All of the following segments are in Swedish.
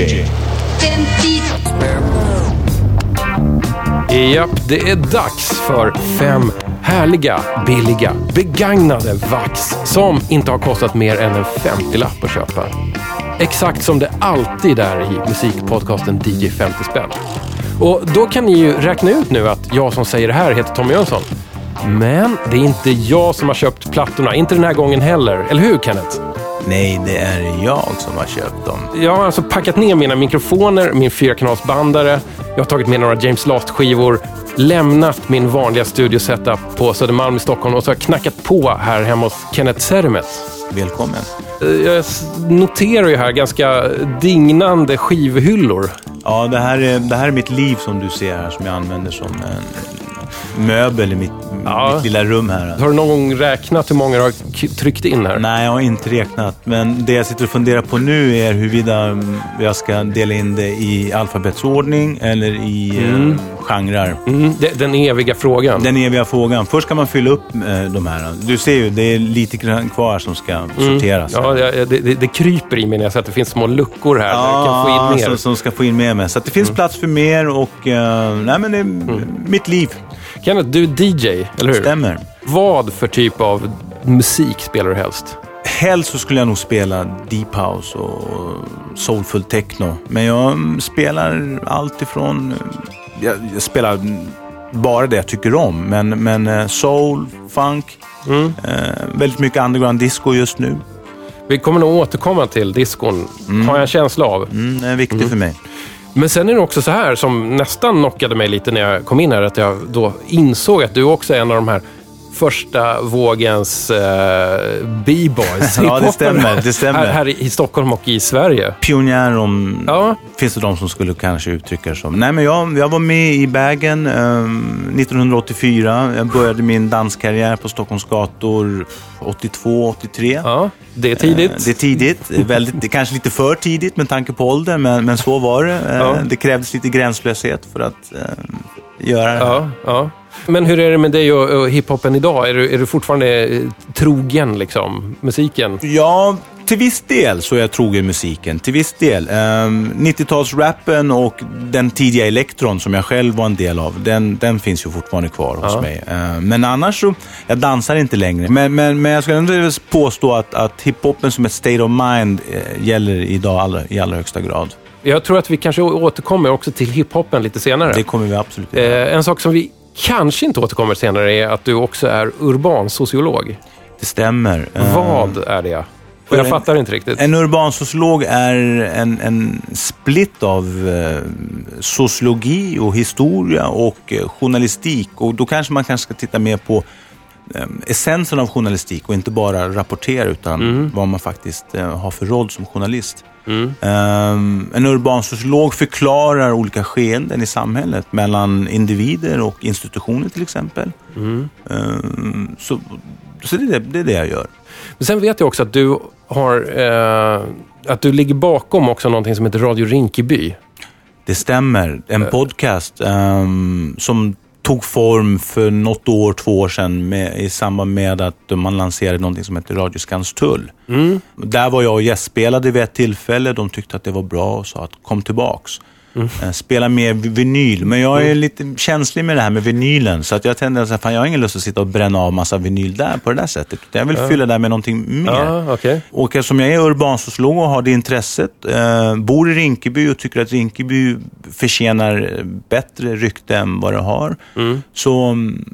DJ. Japp, det är dags för fem härliga, billiga, begagnade vax som inte har kostat mer än en 50-lapp att köpa. Exakt som det alltid är i musikpodcasten DJ 50 spänn. Och då kan ni ju räkna ut nu att jag som säger det här heter Tommy Jönsson. Men det är inte jag som har köpt plattorna, inte den här gången heller. Eller hur Kenneth? Nej, det är jag som har köpt dem. Jag har alltså packat ner mina mikrofoner, min fyrakanalsbandare, jag har tagit med några James Last-skivor, lämnat min vanliga studiosetup på Södermalm i Stockholm och så har jag knackat på här hemma hos Kenneth Sermet. Välkommen. Eh, Jag noterar ju här ganska dignande skivhyllor. Ja, det här, är, det här är mitt liv som du ser här, som jag använder som en möbel i mitt, Ja. mitt lilla rum här. Har du någon gång räknat hur många du har tryckt in här? Nej, jag har inte räknat. Men det jag sitter och funderar på nu är huruvida mm, jag ska dela in det i alfabetsordning eller i mm. genrer. Mm, den eviga frågan. Den eviga frågan. Först ska man fylla upp eh, de här. Du ser ju, det är lite kvar som ska sorteras. Ja, det, det, det kryper i mig när jag ser att det finns små luckor här jag kan få in mer. Som, som ska få in mer med. Så att det finns plats för mer och... eh, nej, men det är mitt liv. Kenneth, du är DJ, eller hur? Stämmer. Vad för typ av musik spelar du helst? Helst så skulle jag nog spela deep house och soulful techno. Men jag mm, spelar allt ifrån... Jag, jag spelar bara det jag tycker om. Men, men eh, soul, funk, eh, väldigt mycket underground disco just nu. Vi kommer nog återkomma till diskon, har jag en känsla av. Mm, det är viktigt för mig. Men sen är det också så här som nästan knockade mig lite när jag kom in här, att jag då insåg att du också är en av de här första vågens eh, b-boys. Ja, det stämmer, det stämmer. Här, här i Stockholm och i Sverige. Pionjär om... Ja. Finns det de som skulle kanske uttrycka det som. Nej, men jag, jag var med i Bagen ehm, 1984. Jag började min danskarriär på Stockholms gator 82, 83. Ja, det är tidigt. Eh, Det är tidigt. Väldigt, det kanske lite för tidigt med tanke på åldern, men, men så var det. Eh, Ja. Det krävdes lite gränslöshet för att eh, göra det. Ja, ja. Men hur är det med dig och, och hiphopen idag? Är du, är du fortfarande eh, trogen liksom, musiken? Ja, till viss del så är jag trogen musiken. Till viss del. Um, 90-talsrappen och den tidiga elektron som jag själv var en del av, den, den finns ju fortfarande kvar hos Ja. mig. Eh, men annars så, jag dansar inte längre. Men, men, men jag skulle ändå påstå att, att hiphopen som ett state of mind eh, gäller idag alla, i allra högsta grad. Jag tror att vi kanske återkommer också till hiphopen lite senare. Det kommer vi absolut göra. Eh, en sak som vi kanske inte återkommer senare är att du också är urban sociolog. Det stämmer. Eh, Vad är det? För jag fattar inte riktigt. En urban sociolog är en, en split av eh, sociologi och historia och eh, journalistik. Och då kanske man kanske ska titta mer på eh, essensen av journalistik och inte bara rapportera utan vad man faktiskt eh, har för roll som journalist. Um, en urban sociolog förklarar olika skeenden i samhället mellan individer och institutioner till exempel. Um, så så det, är det, det är det jag gör. Men sen vet jag också att du har... Eh, att du ligger bakom också någonting som heter Radio Rinkeby. Det stämmer. En podcast ehm, som tog form för något år, två år sedan med, i samband med att man lanserade någonting som heter Radio Skanstull. Där var jag och gästspelade vid ett tillfälle. De tyckte att det var bra och sa att kom tillbaks. Eh, Spela mer vinyl. Men jag är lite känslig med det här med vinylen. Så att jag tänkte att fan, jag har ingen lust att sitta och bränna av massa vinyl där på det där sättet. Jag vill fylla det med någonting mer. Ja, okej. Och eftersom jag är urbansociolog och har det intresset, eh, bor i Rinkeby och tycker att Rinkeby förtjänar bättre rykte än vad det har, så mm,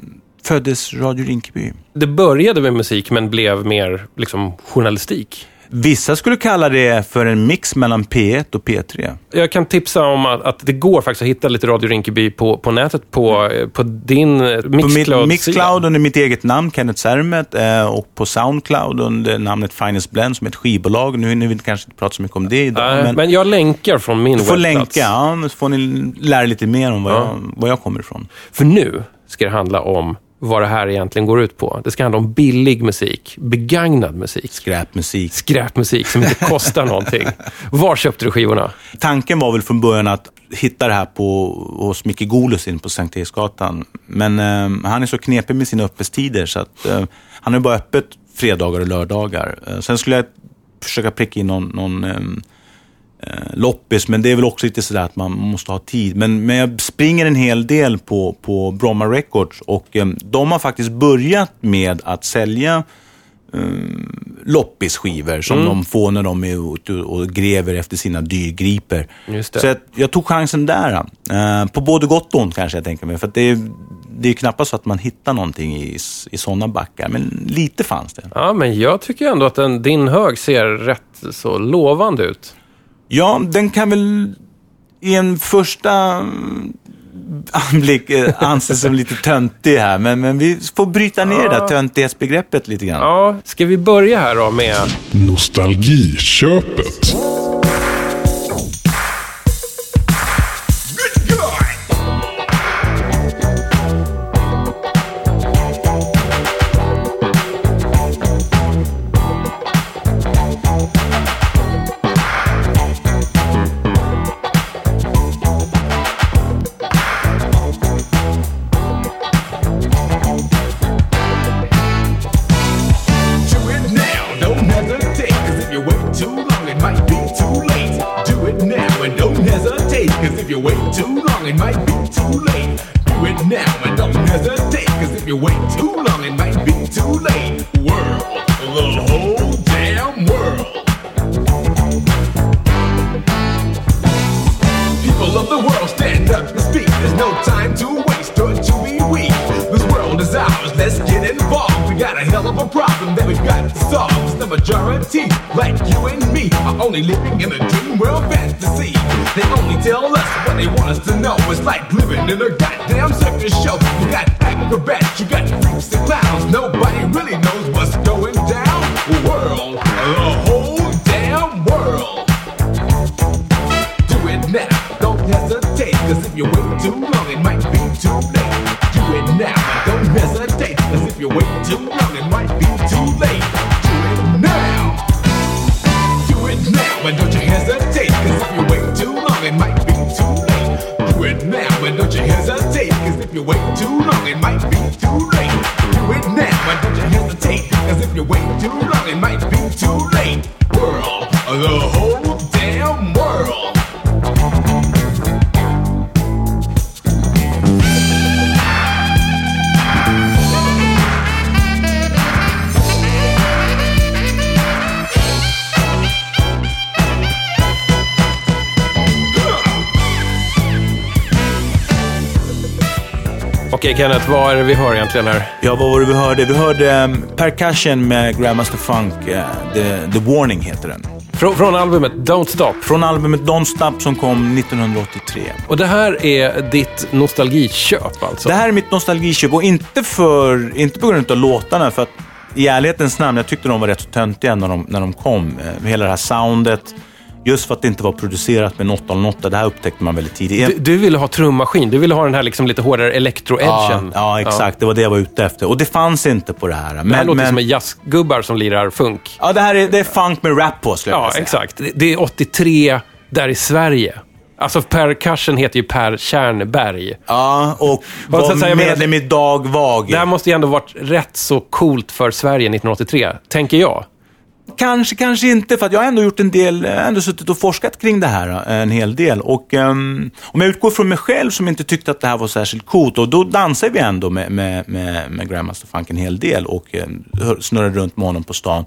föddes Radio Rinkeby. Det började med musik men blev mer liksom, journalistik. Vissa skulle kalla det för en mix mellan P1 och P3. Jag kan tipsa om att, att det går faktiskt att hitta lite Radio Rinkeby på, på nätet på, eh, på din eh, På mitt Mixcloud. Under mitt eget namn, Kenneth Sermet, eh, och på Soundcloud under namnet Finest Blend som är ett skivbolag. Nu hinner vi kanske inte prata så mycket om det idag. Nej, men men jag länkar från min du får webbplats. länka, ja, så får ni lära lite mer om var, Ja. jag, var jag kommer ifrån. För nu ska det handla om vad det här egentligen går ut på. Det ska handla om billig musik, begagnad musik, Skräpmusik. skräpmusik som inte kostar någonting. Var köpte du skivorna? Tanken var väl från början att hitta det här på, hos Micke Golusin på Sankt Eriksgatan. Men eh, han är så knepig med sina öppettider så att eh, han har bara öppet fredagar och lördagar. Eh, sen skulle jag försöka pricka in någon, någon eh, loppis, men det är väl också lite sådär att man måste ha tid. Men, men jag springer en hel del på, på Bromma Records och eh, de har faktiskt börjat med att sälja eh, loppisskivor som Mm. de får när de är ute och gräver efter sina det. Så jag, jag tog chansen där. Eh, på både gott och ont kanske jag tänker mig. För det är, det är knappast så att man hittar någonting i, i sådana backar, men lite fanns det. Ja, men jag tycker ändå att den, din hög ser rätt så lovande ut. Ja, den kan väl i en första mm, anblick eh, anses som lite töntig här, men, men vi får bryta ner det där töntighetsbegreppet lite grann. Ja, ska vi börja här då med... Nostalgiköpet. Long, it might be too late. Do it now, don't hesitate. Cause if you wait too long, it might be too late. Do it now. Do it now, and don't you hesitate. Cause if you wait too long, it might be too late. Do it now, and don't you hesitate. Cause if you wait too long, it might be too late. Do it now, and don't you hesitate. Cause if you wait too long, it might be too late. World, the whole Okej Kenneth, vad är det vi hör egentligen här? Ja, vad var det vi hörde? Vi hörde um, Percussion med Grandmaster Funk. eh, the, the Warning heter den. Frå, från albumet Don't Stop. Från albumet Don't Stop som kom 1983. Och det här är ditt nostalgiköp alltså? Det här är mitt nostalgiköp och inte, för, inte på grund av låtarna. För att i ärlighetens namn, jag tyckte de var rätt så töntiga när de, när de kom. Eh, Hela det här soundet. Just för att det inte var producerat med 808. Det här upptäckte man väldigt tidigt. Du, du ville ha trummaskin, du ville ha den här liksom lite hårdare Ja, elektro-edgen. ja, exakt. Det var det jag var ute efter. Och det fanns inte på det här. Det här Men, låter men, som en jazzgubbar som lirar funk. ja, det här är, det är funk med rap på, skulle jag Ja, säga. exakt. Det- är 83 där i Sverige. Alltså Per Karsen heter ju Per Tjärnberg. Ja, och var säga, jag menar- medlem i Dag Vag. Det här måste ju ändå varit rätt så coolt för Sverige 1983, tänker jag. Kanske, kanske inte, för att jag har ändå gjort en del, har ändå suttit och forskat kring det här eh, en hel del. Och ehm, om jag utgår från mig själv som inte tyckte att det här var särskilt coolt, och då dansade vi ändå med, med, med, med Grandmaster Funk en hel del och eh, hör- snurrade runt med honom på stan.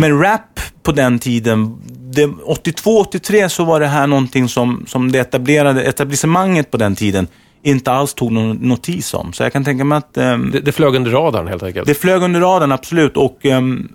Men rap på den tiden, det- 82-83 så var det här någonting som, som det etablerade, etablissemanget på den tiden inte alls tog någon notis om. Så jag kan tänka mig att ehm, Det, det flög under radarn helt enkelt. det flög under radarn, absolut. Och,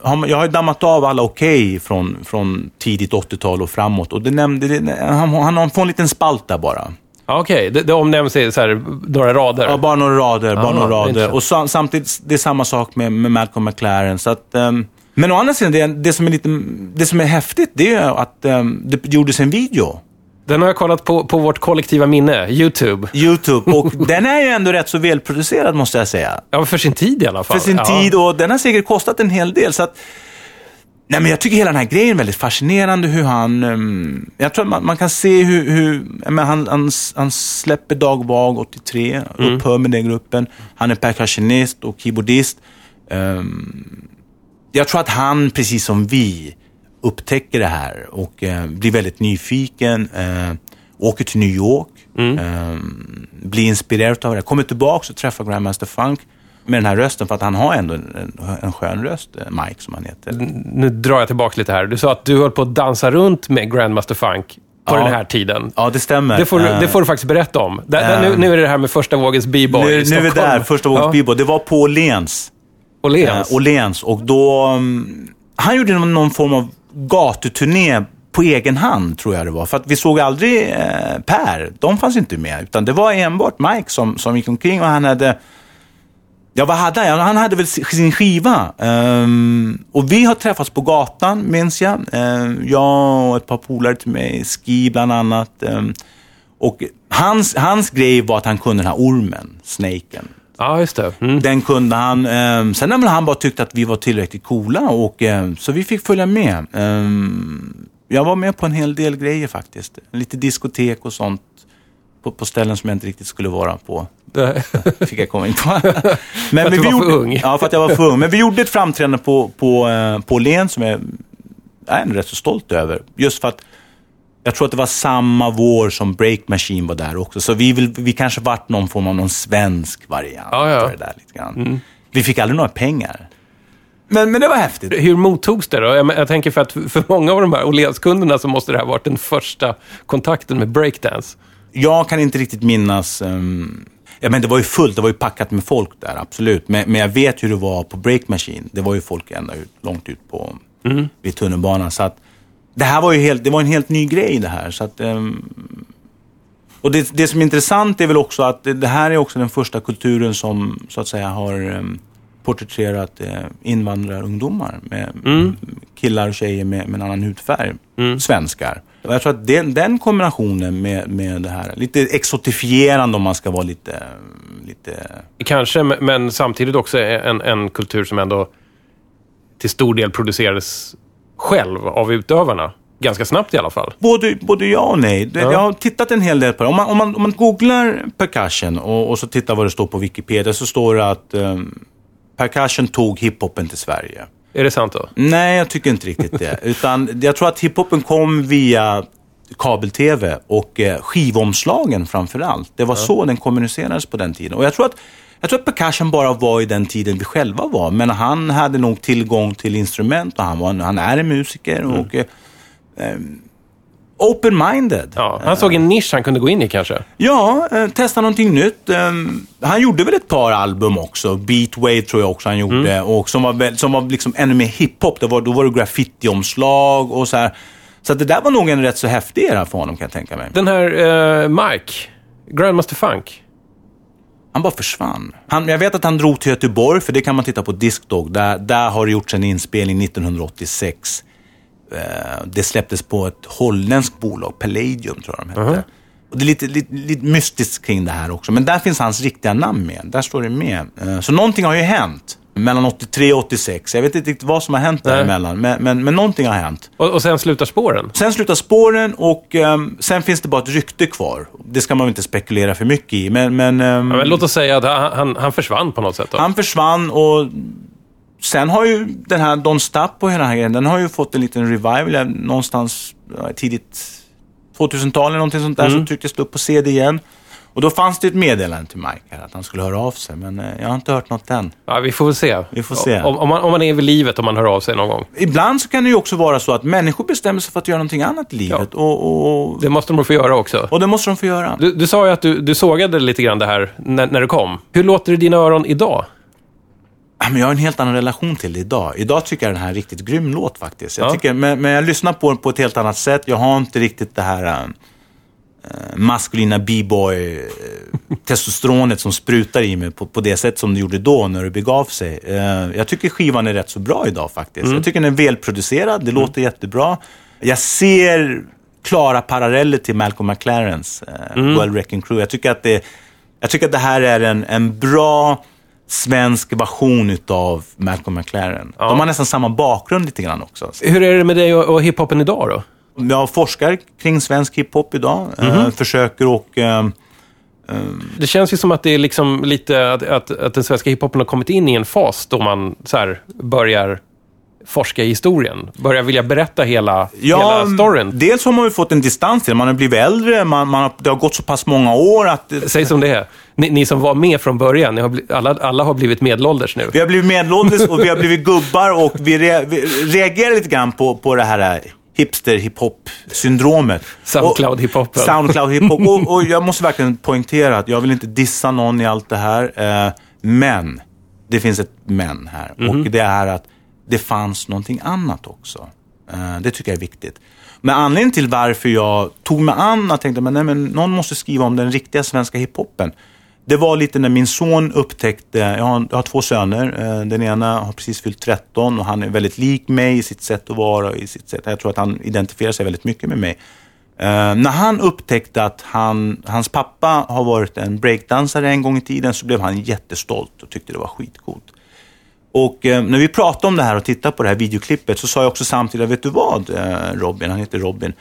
man- jag har ju dammat av alla okej från, från tidigt 80-tal och framåt. Och det nämnde, det, han, han får en liten spalt där bara. Okej, det, det omnämns i så här, några rader. Ja, bara några rader. Bara Ah, några rader. Och sa, samtidigt, det är samma sak med, med Malcolm McLaren. Så att, ehm, men å andra sidan, det, det, som är lite, det som är häftigt, det är att ehm, det gjordes en video. Den har jag kollat på, på vårt kollektiva minne, YouTube. YouTube. Och den är ju ändå rätt så välproducerad, måste jag säga. Ja, för sin tid i alla fall. för sin ja. tid och den har säkert kostat en hel del. Så att, nej, men jag tycker hela den här grejen är väldigt fascinerande hur han... ehm, jag tror man, man kan se hur... hur menar, han, han, han släpper Dag Vag 83, Mm. upphör med den gruppen. Han är percussionist och keyboardist. Ehm, jag tror att han, precis som vi, upptäcker det här och eh, blir väldigt nyfiken. Eh, åker till New York, eh, blir inspirerad av det. Kommer tillbaka och träffar Grandmaster Funk med den här rösten för att han har ändå en, en skön röst, eh, Mike som han heter. Nu drar jag tillbaka lite här. Du sa att du höll på att dansa runt med Grandmaster Funk på Ja. den här tiden. Ja, det stämmer. Det får, Eh, det får du faktiskt berätta om. Där, där, nu, nu är det här med första vågens b-boy nu, i nu är vi där, första vågens ja. bebo. Det var på Åhléns. Åhléns. Eh, Åhléns. Och då... mm, han gjorde någon form av gatuturné på egen hand, tror jag det var. För att vi såg aldrig eh, Per. De fanns inte med. Utan det var enbart Mike som, som gick omkring och han hade... Ja, vad hade han? Han hade väl sin skiva. Um, och vi har träffats på gatan, minns jag. Um, jag och ett par polare till mig, Ski bland annat. Um, och hans, hans grej var att han kunde den här ormen, snaken. Ja, just det. Mm. Den kunde han. Eh, sen har väl han bara tyckt att vi var tillräckligt coola och eh, så vi fick följa med. Eh, jag var med på en hel del grejer faktiskt. Lite diskotek och sånt på, på ställen som jag inte riktigt skulle vara på. Det, Fick jag komma in på. Men, att du vi var för gjorde, ung. Ja, för att jag var för ung. Men vi gjorde ett framträdande på, på, eh, på Åhléns som jag är rätt så stolt över. Just för att jag tror att det var samma vår som Break Machine var där också. Så vi, vill, vi kanske vart någon form av någon svensk variant Ja, ja. det där lite grann. Vi fick aldrig några pengar. Men, men det var häftigt. hur mottogs det då? Jag, jag tänker för att för många av de här Åhlénskunderna så måste det här ha varit den första kontakten med breakdance. Jag kan inte riktigt minnas... Um, ja, men det var ju fullt, det var ju packat med folk där, absolut. Men, men jag vet hur det var på Break Machine. Det var ju folk ända ut, långt ut på vid tunnelbanan. Så att, det här var ju helt, det var en helt ny grej det här. Så att, ehm, och det, det som är intressant är väl också att det, här är också den första kulturen som så att säga har um, porträtterat eh, invandrarungdomar. Med killar och tjejer med, med en annan hudfärg. Svenskar. Och jag tror att den, den kombinationen med, med det här, lite exotifierande om man ska vara lite, lite Kanske, men- men samtidigt också en, en kultur som ändå till stor del producerades själv av utövarna. Ganska snabbt i alla fall. Både, både ja och nej. Ja. Jag har tittat en hel del på det. Om man, om man, om man googlar percussion och, och så tittar vad det står på Wikipedia så står det att um, percussion tog hiphopen till Sverige. Är det sant då? Nej, jag tycker inte riktigt det. Utan jag tror att hiphopen kom via kabel-tv och eh, skivomslagen framför allt. Det var så den kommunicerades på den tiden. Och jag tror att jag tror att percussion bara var i den tiden vi själva var. Men han hade nog tillgång till instrument och han, var, han är en musiker. Och, eh, eh, Open-minded. Ja, han såg en nisch han kunde gå in i kanske. Ja, eh, testa någonting nytt. Eh, han gjorde väl ett par album också. Beatwave tror jag också han gjorde. Och som var, väl, som var liksom ännu mer hiphop. Det var, då var det graffiti-omslag och så här. Så det där var nog en rätt så häftig era för honom kan jag tänka mig. Den här eh, Mike, Grandmaster Funk. Han bara försvann. Han, jag vet att han drog till Göteborg, för det kan man titta på Discdog. Där, där har det gjorts en inspelning 1986. Eh, det släpptes på ett holländskt bolag, Palladium tror jag de hette. Och det är lite, lite, lite mystiskt kring det här också. Men där finns hans riktiga namn med. Där står det med. Eh, så någonting har ju hänt. Mellan 83 och 86. Jag vet inte riktigt vad som har hänt däremellan. Men, men, men någonting har hänt. Och, och sen slutar spåren. Sen slutar spåren och ehm, sen finns det bara ett rykte kvar. Det ska man väl inte spekulera för mycket i. Men, men, ehm, Ja, men låt oss säga att han, han, han försvann på något sätt. Då. han försvann och sen har ju den här Don't Stop och hela den här grejen, den har ju fått en liten revival någonstans tidigt 2000-tal eller någonting sånt där. Mm. Så trycktes det upp på CD igen. Och då fanns det ett meddelande till Mike här att han skulle höra av sig. Men eh, jag har inte hört något än. Ja, vi får väl se. Vi får se. Om, om, man, om man är vid livet, om man hör av sig någon gång. Ibland så kan det ju också vara så att människor bestämmer sig för att göra någonting annat i livet. Och, och, och, Det måste de få göra också. och det måste de få göra. Du, du sa ju att du, du sågade lite grann det här när, när det kom. Hur låter det i dina öron idag? Ja, men jag har en helt annan relation till det idag. Idag tycker jag den här är en riktigt grym låt faktiskt. Jag Ja. tycker, men, men jag lyssnar på den på ett helt annat sätt. Jag har inte riktigt det här äh, maskulina b-boy äh, testosteronet som sprutar i mig på, på det sätt som det gjorde då när det begav sig. Äh, jag tycker skivan är rätt så bra idag faktiskt. Jag tycker den är välproducerad, det låter jättebra. Jag ser klara paralleller till Malcolm McLarens äh, Well Wrecking Crew. Jag tycker att det, jag tycker att det här är en, en bra svensk version utav Malcolm McLaren. De har nästan samma bakgrund lite grann också. Hur är det med dig och, och hiphopen idag då? Jag forskar kring svensk hiphop idag. eh, försöker och... eh, Det känns ju som att det är liksom lite att, att, att den svenska hiphopen har kommit in i en fas då man så börjar forska i historien? Börja vilja berätta hela, Ja, hela storyn? dels har man ju fått en distans till. Man har blivit äldre, man, man har, det har gått så pass många år att Säg som det är. Ni, ni som var med från början, ni har bli, alla, alla har blivit medelålders nu. vi har blivit medelålders och vi har blivit gubbar och vi, re, vi reagerar lite grann på, på det här hipster-hiphop-syndromet. Soundcloud-hiphopen. Och- Soundcloud-hiphop. och, och jag måste verkligen poängtera att jag vill inte dissa någon i allt det här. Eh, men, det finns ett men här. Mhm. Och det är att det fanns någonting annat också. Eh, det tycker jag är viktigt. Men anledningen till varför jag tog mig an och tänkte men någon måste skriva om den riktiga svenska hiphopen. Det var lite när min son upptäckte, jag har, jag har två söner, eh, den ena har precis fyllt 13 och han är väldigt lik mig i sitt sätt att vara. I sitt sätt. Jag tror att han identifierar sig väldigt mycket med mig. Uh, när han upptäckte att han, hans pappa har varit en breakdansare en gång i tiden så blev han jättestolt och tyckte det var skitcoolt. Och uh, när vi pratade om det här och tittade på det här videoklippet så sa jag också samtidigt, vet du vad Robin, han heter Robin,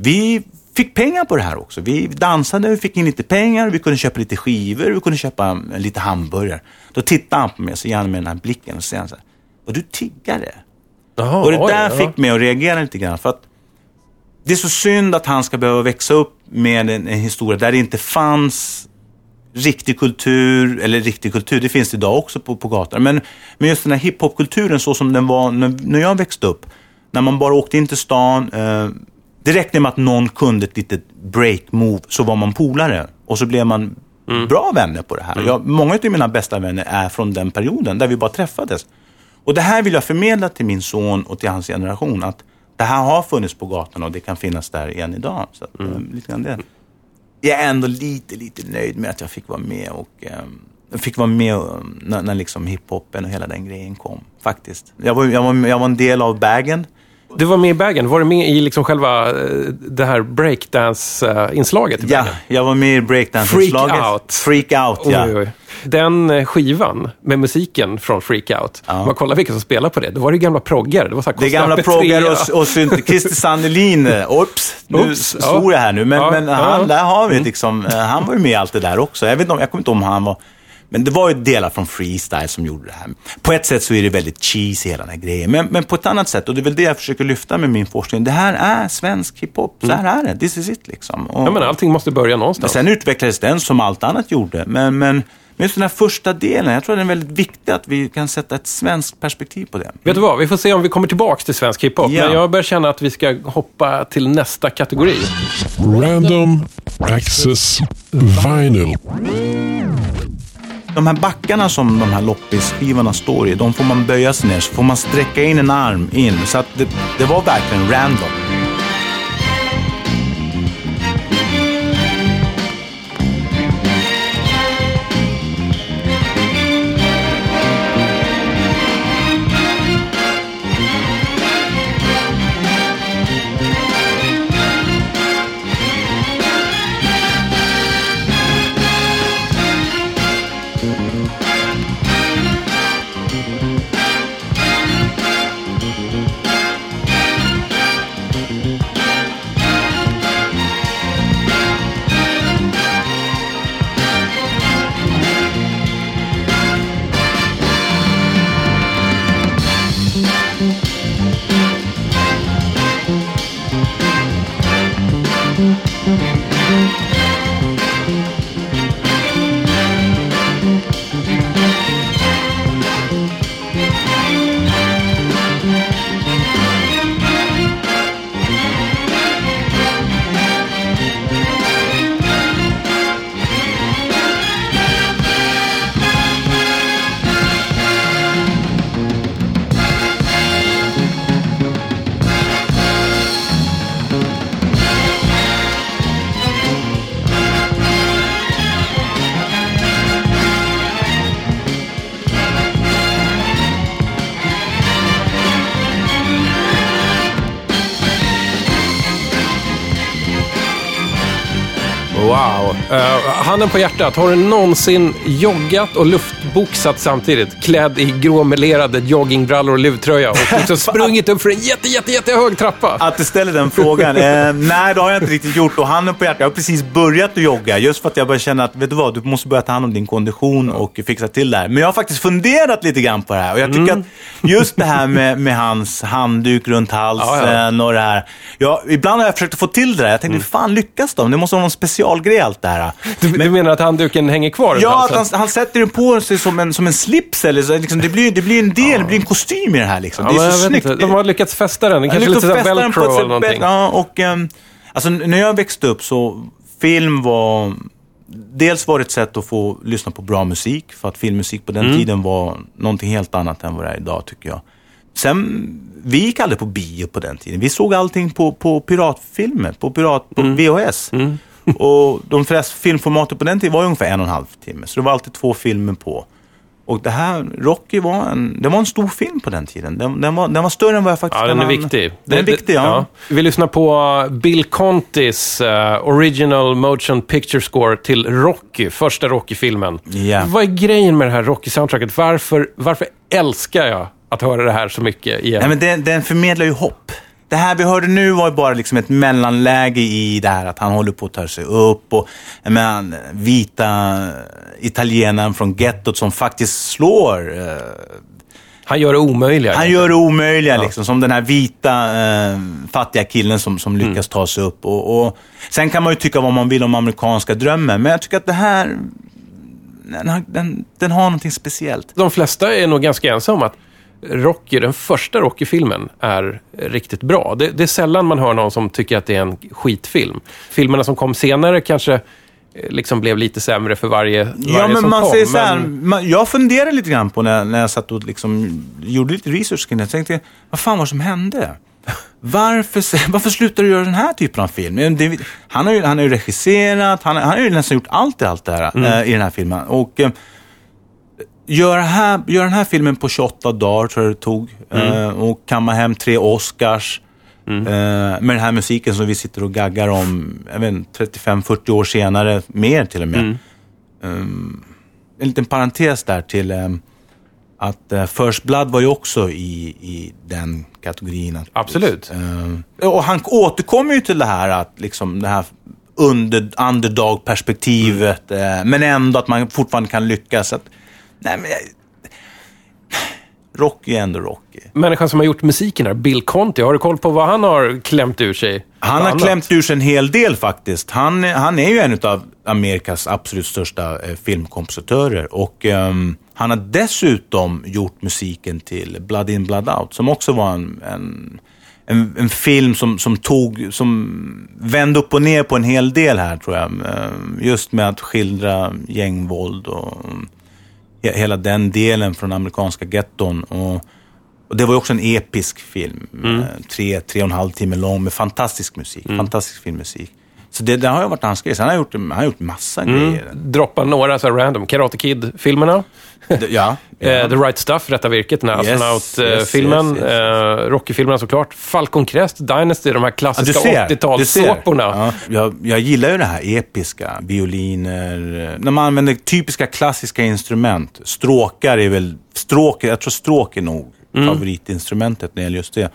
vi fick pengar på det här också. Vi dansade, vi fick in lite pengar, vi kunde köpa lite skivor, vi kunde köpa eh, lite hamburgare. Då tittade han på mig så gärna med den här blicken och säger så här, var du tiggare? Och det oj, där ja. fick mig att reagera lite grann. För att det är så synd att han ska behöva växa upp med en, en historia där det inte fanns riktig kultur, eller riktig kultur, det finns det idag också på, på gatan. Men, men just den här hiphopkulturen så som den var när, när jag växte upp. När man bara åkte in till stan. Eh, det räckte med att någon kunde ett litet break-move så var man polare. Och så blev man bra vänner på det här. Jag, många av mina bästa vänner är från den perioden där vi bara träffades. Och det här vill jag förmedla till min son och till hans generation. Att det här har funnits på gatan och det kan finnas där än idag. Så att, eh, lite grann det. Jag är ändå lite, lite nöjd med att jag fick vara med och eh, fick vara med eh, när, när liksom hiphopen och hela den grejen kom. Faktiskt. Jag var, jag var, jag var en del av bagen. Du var med i Bagen. Var du med i liksom själva eh, det här breakdance-inslaget Ja, jag var med i breakdance-inslaget. Freak Out. Freak out, ja. Oj, oj. Den eh, skivan med musiken från Freak Out, om man kollar vilka som spelar på det, då var det gamla proggare. Det var så här Det är gamla proggar och, och synt. Christer Sandelin, eh, oops, nu Oops, ja. svor jag här nu. Men, Ja, men ja. han, där har vi liksom, eh, han var ju med i allt det där också. Jag, vet inte, om- jag kommer inte ihåg om han var men det var ju delar från freestyle som gjorde det här. På ett sätt så är det väldigt cheesy hela den här grejen. Men, men på ett annat sätt, och det är väl det jag försöker lyfta med min forskning. Det här är svensk hiphop. Så här är det. This is it liksom. Och, Mm. Ja, men allting måste börja någonstans. sen utvecklades den som allt annat gjorde. Men, men, men just den här första delen, jag tror att det är väldigt viktigt att vi kan sätta ett svenskt perspektiv på det. Vet du vad, vi får se om vi kommer tillbaka till svensk hiphop. Ja. Men jag börjar känna att vi ska hoppa till nästa kategori. Random Access Vinyl. De här backarna som de här loppisskivorna står i, de får man böja sig ner, så får man sträcka in en arm in. Så att det, det var verkligen random. På hjärtat, har du någonsin joggat och luftboxat samtidigt? Klädd i gråmelerade joggingbrallor och luvtröja och liksom sprungit upp för en jätte, jätte, jättehög trappa? Att du ställer den frågan. Eh, nej, det har jag inte riktigt gjort. Och handen på hjärtat, jag har precis börjat att jogga. Just för att jag börjar känna att, vet du vad, du måste börja ta hand om din kondition och fixa till det här. Men jag har faktiskt funderat lite grann på det här. Och jag tycker Mm. att just det här med, med hans handduk runt halsen Ja, ja. och det här. Ja, ibland har jag försökt få till det där. Jag tänkte, hur fan lyckas de? Det måste vara någon specialgrej allt det här. Du, du menar att handduken hänger kvar Ja, att han, han sätter den på sig som en, som en slips. Eller så, liksom, det, blir, det blir en del, det blir en kostym i det här. Liksom. Ja, det är så snyggt. inte. De har lyckats fästa den. Det kanske lite såhär den velcro eller någonting. Ja, och ehm, alltså, när jag växte upp så film var... Dels var det ett sätt att få lyssna på bra musik, för att filmmusik på den Mm. tiden var någonting helt annat än vad det är idag, tycker jag. Sen, vi gick aldrig på bio på den tiden. Vi såg allting på, på piratfilmer, på, pirat, på Mm. VHS. Och de flesta filmformaten på den tiden var ungefär en och en halv timme, så det var alltid två filmer på. Och det här, Rocky var en, det var en stor film på den tiden. Den, den, var, den var större än vad jag faktiskt Ja, den är viktig. Den är viktig, ja. Vi lyssnar på Bill Contis eh, Original Motion Picture Score till Rocky, första Rocky-filmen. Ja. Vad är grejen med det här Rocky-soundtracket? Varför, varför älskar jag att höra det här så mycket igen? Nej, men den, den förmedlar ju hopp. Det här vi hörde nu var bara liksom ett mellanläge i det här att han håller på att ta sig upp och menar, vita italienaren från gettot som faktiskt slår. Eh, Han gör det omöjliga. han gör det omöjliga liksom, som den här vita eh, fattiga killen som, som lyckas ta sig upp. Och, och, sen kan man ju tycka vad man vill om amerikanska drömmen, men jag tycker att det här, den, har- den, den har någonting speciellt. De flesta är nog ganska ensamma om att Rocky, den första Rocky-filmen, är riktigt bra. Det, det är sällan man hör någon som tycker att det är en skitfilm. Filmerna som kom senare kanske eh, liksom blev lite sämre för varje, varje Ja, men som man kom. säger så här, men- man, jag funderade lite grann på när, när jag satt och liksom gjorde lite research kring det. Jag tänkte, vad fan var det som hände? Varför, varför slutar du göra den här typen av film? Det, han, har ju, han har ju regisserat, han, han har ju nästan gjort allt i allt det här Mm. eh, i den här filmen. Och eh, gör, här, gör den här filmen på 28 dagar, tror jag det tog. Mm. Eh, och kamma hem tre Oscars. Eh, med den här musiken som vi sitter och gaggar om, jag vet inte, 35-40 år senare, mer till och med Mm. en liten parentes där till eh, att eh, First Blood var ju också i, i den kategorin. Att, Absolut. Eh, och han återkommer ju till det här att liksom det här under, underdog-perspektivet, eh, men ändå att man fortfarande kan lyckas. Att, nej, men, jag- Rocky är ändå Rocky. Människan som har gjort musiken här, Bill Conti, har du koll på vad han har klämt ur sig? Han har annat? klämt ur sig en hel del faktiskt. Han, han är ju en av Amerikas absolut största eh, filmkompositörer. Och ehm, han har dessutom gjort musiken till Blood In Blood Out, som också var en, en, en, en film som, som tog, som vände upp och ner på en hel del här tror jag. Ehm, Just med att skildra gängvåld och hela den delen från amerikanska getton. Och, och det var också en episk film. eh, Tre, tre och en halv timme lång med fantastisk musik. Fantastisk filmmusik. Så det, det har ju varit hans grej. Sen har han gjort, han har gjort massa grejer. Droppa några så random. Karate Kid-filmerna. Ja. Eh, The Right Stuff, Rätta Virket, den här Yes, astronaut-filmen. yes, yes, yes. Eh, Rocky-filmerna såklart. Falcon Crest, Dynasty, de här klassiska ser. du ser. 80-talssåporna. Ja, jag, jag gillar ju det här episka. Violiner. När man använder typiska klassiska instrument. Stråkar är väl... Stråk, jag tror stråk är nog favoritinstrumentet när det gäller just det.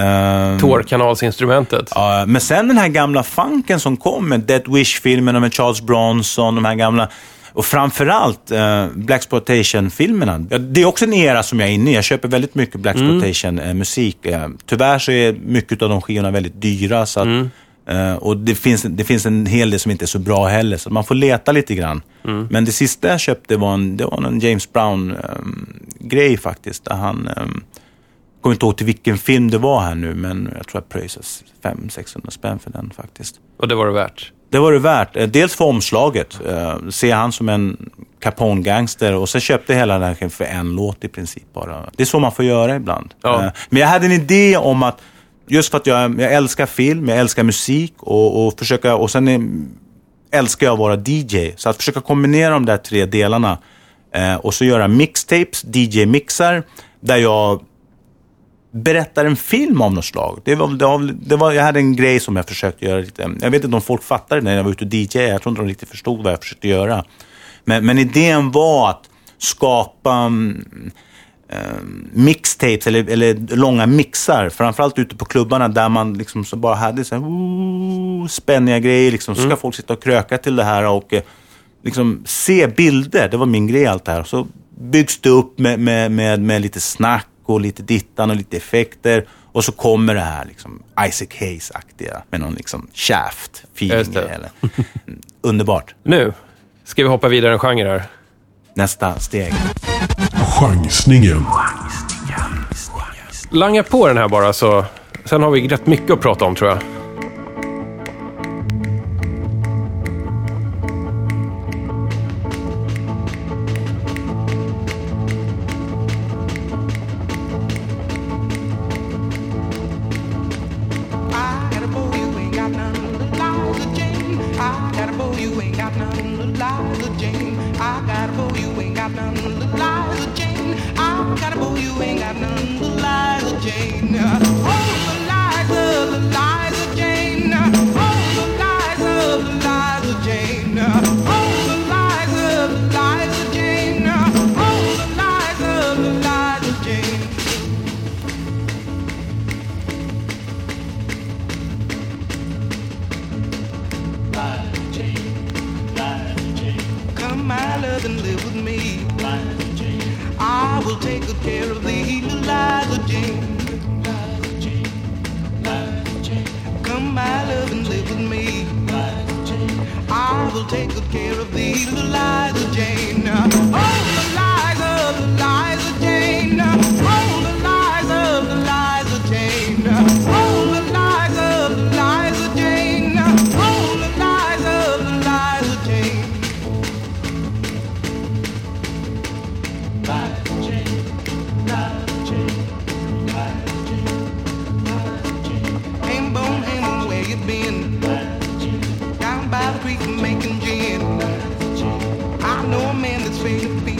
Um, Tårkanalsinstrumentet. Ja, men sen den här gamla funken som kom med Dead Wish-filmerna med Charles Bronson, de här gamla och framförallt eh, Blaxploitation-filmerna. Det är också en era som jag är inne i. Jag köper väldigt mycket Blaxploitation-musik. Eh, tyvärr så är mycket av de skivorna väldigt dyra. Så att, eh, och det finns, det finns en hel del som inte är så bra heller, så man får leta lite grann. Men det sista jag köpte var en, det var en James Brown-grej faktiskt. Där han... ehm, kommer inte ihåg till vilken film det var här nu, men jag tror jag pröjsas 500-600 spänn för den faktiskt. Och det var det värt. Det var det värt. Eh, Dels för omslaget, eh, se han som en Capone-gangster och sen köpte hela den här för en låt i princip bara. Det är så man får göra ibland. Ja. Eh, Men jag hade en idé om att, just för att jag, jag älskar film, jag älskar musik och, och försöka, och sen är, älskar jag att vara DJ. Så att försöka kombinera de där tre delarna eh, och så göra mixtapes, DJ-mixar, där jag berättar en film av något slag. Det var, det var, det var, jag hade en grej som jag försökte göra lite. Jag vet inte om folk fattade det när jag var ute och DJ. Jag tror inte de riktigt förstod vad jag försökte göra. Men, men idén var att skapa mm, eh, mixtapes eller, eller långa mixar. Framförallt ute på klubbarna där man liksom så bara hade så här, ooh, spänniga grejer. Liksom. Så ska folk sitta och kröka till det här och eh, liksom se bilder. Det var min grej allt det här. Så byggs det upp med, med, med, med lite snack och lite dittan och lite effekter. Och så kommer det här liksom Isaac Hayes-aktiga med någon liksom shaft feeling. Eller. Mm, Underbart. Nu ska vi hoppa vidare en genre här. Nästa steg. Chansningen. Langa på den här bara så... Sen har vi rätt mycket att prata om tror jag.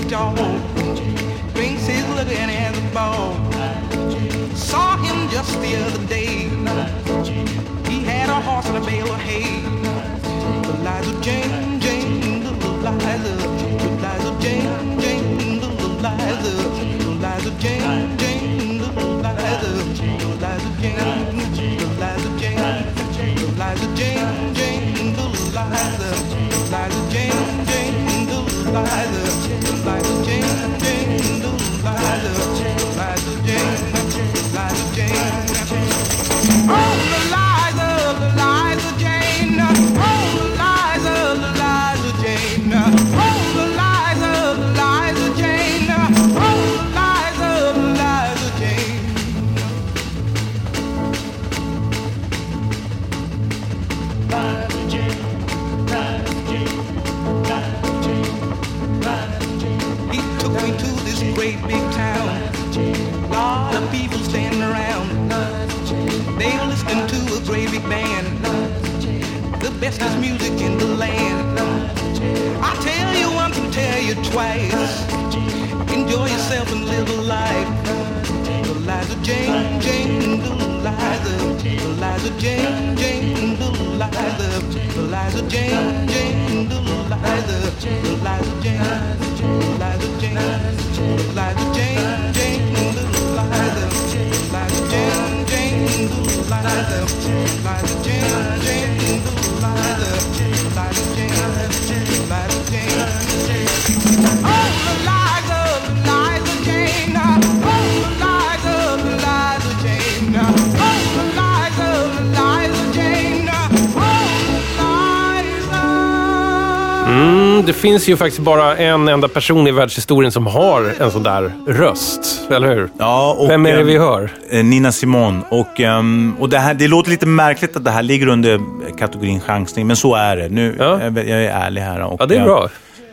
Tall. Drinks his liquor and has ball. Saw him just the other day. He had a horse and a bale of hay. Eliza Jane, Jane, little Eliza. Eliza Jane, Jane, little Eliza. Eliza Jane, Jane, little Eliza. Eliza Jane, Eliza Jane, Eliza Jane, Jane, little Eliza. Eliza Jane, Jane, little. Eliza The bestest music in the land. I tell you once and tell you twice. Enjoy yourself and live a life. Eliza Jane, Jane, Eliza. Eliza Jane, Jane, Eliza. Eliza Jane, Jane, Eliza. Eliza Jane, Eliza Jane, Eliza Jane, Jane, Eliza. Eliza Jane, Jane, Eliza. Eliza Jane, Jane, finns ju faktiskt bara en enda person i världshistorien som har en sån där röst. Eller hur? Ja, och, Vem är det vi hör? eh, Nina Simone. Och, ehm, och det, här, det låter lite märkligt att det här ligger under kategorin chansning, men så är det. Nu, Ja. jag, jag är ärlig här. Och, Ja, det är bra.